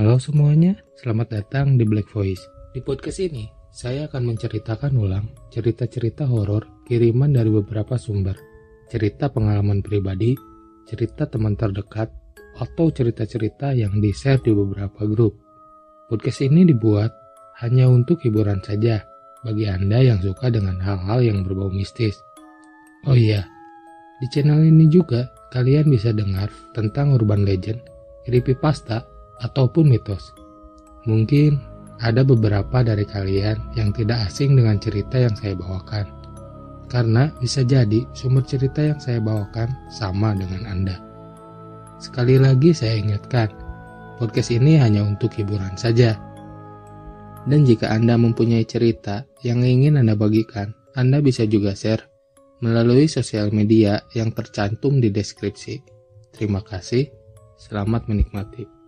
Halo semuanya, selamat datang di Black Voice. Di podcast ini, saya akan menceritakan ulang cerita-cerita horor kiriman dari beberapa sumber. Cerita pengalaman pribadi, cerita teman terdekat, atau cerita-cerita yang di-share di beberapa grup. Podcast ini dibuat hanya untuk hiburan saja bagi Anda yang suka dengan hal-hal yang berbau mistis. Oh iya, di channel ini juga kalian bisa dengar tentang urban legend, creepypasta, ataupun mitos. Mungkin ada beberapa dari kalian yang tidak asing dengan cerita yang saya bawakan. Karena bisa jadi sumber cerita yang saya bawakan sama dengan Anda. Sekali lagi saya ingatkan, podcast ini hanya untuk hiburan saja. Dan jika Anda mempunyai cerita yang ingin Anda bagikan, Anda bisa juga share melalui sosial media yang tercantum di deskripsi. Terima kasih, selamat menikmati.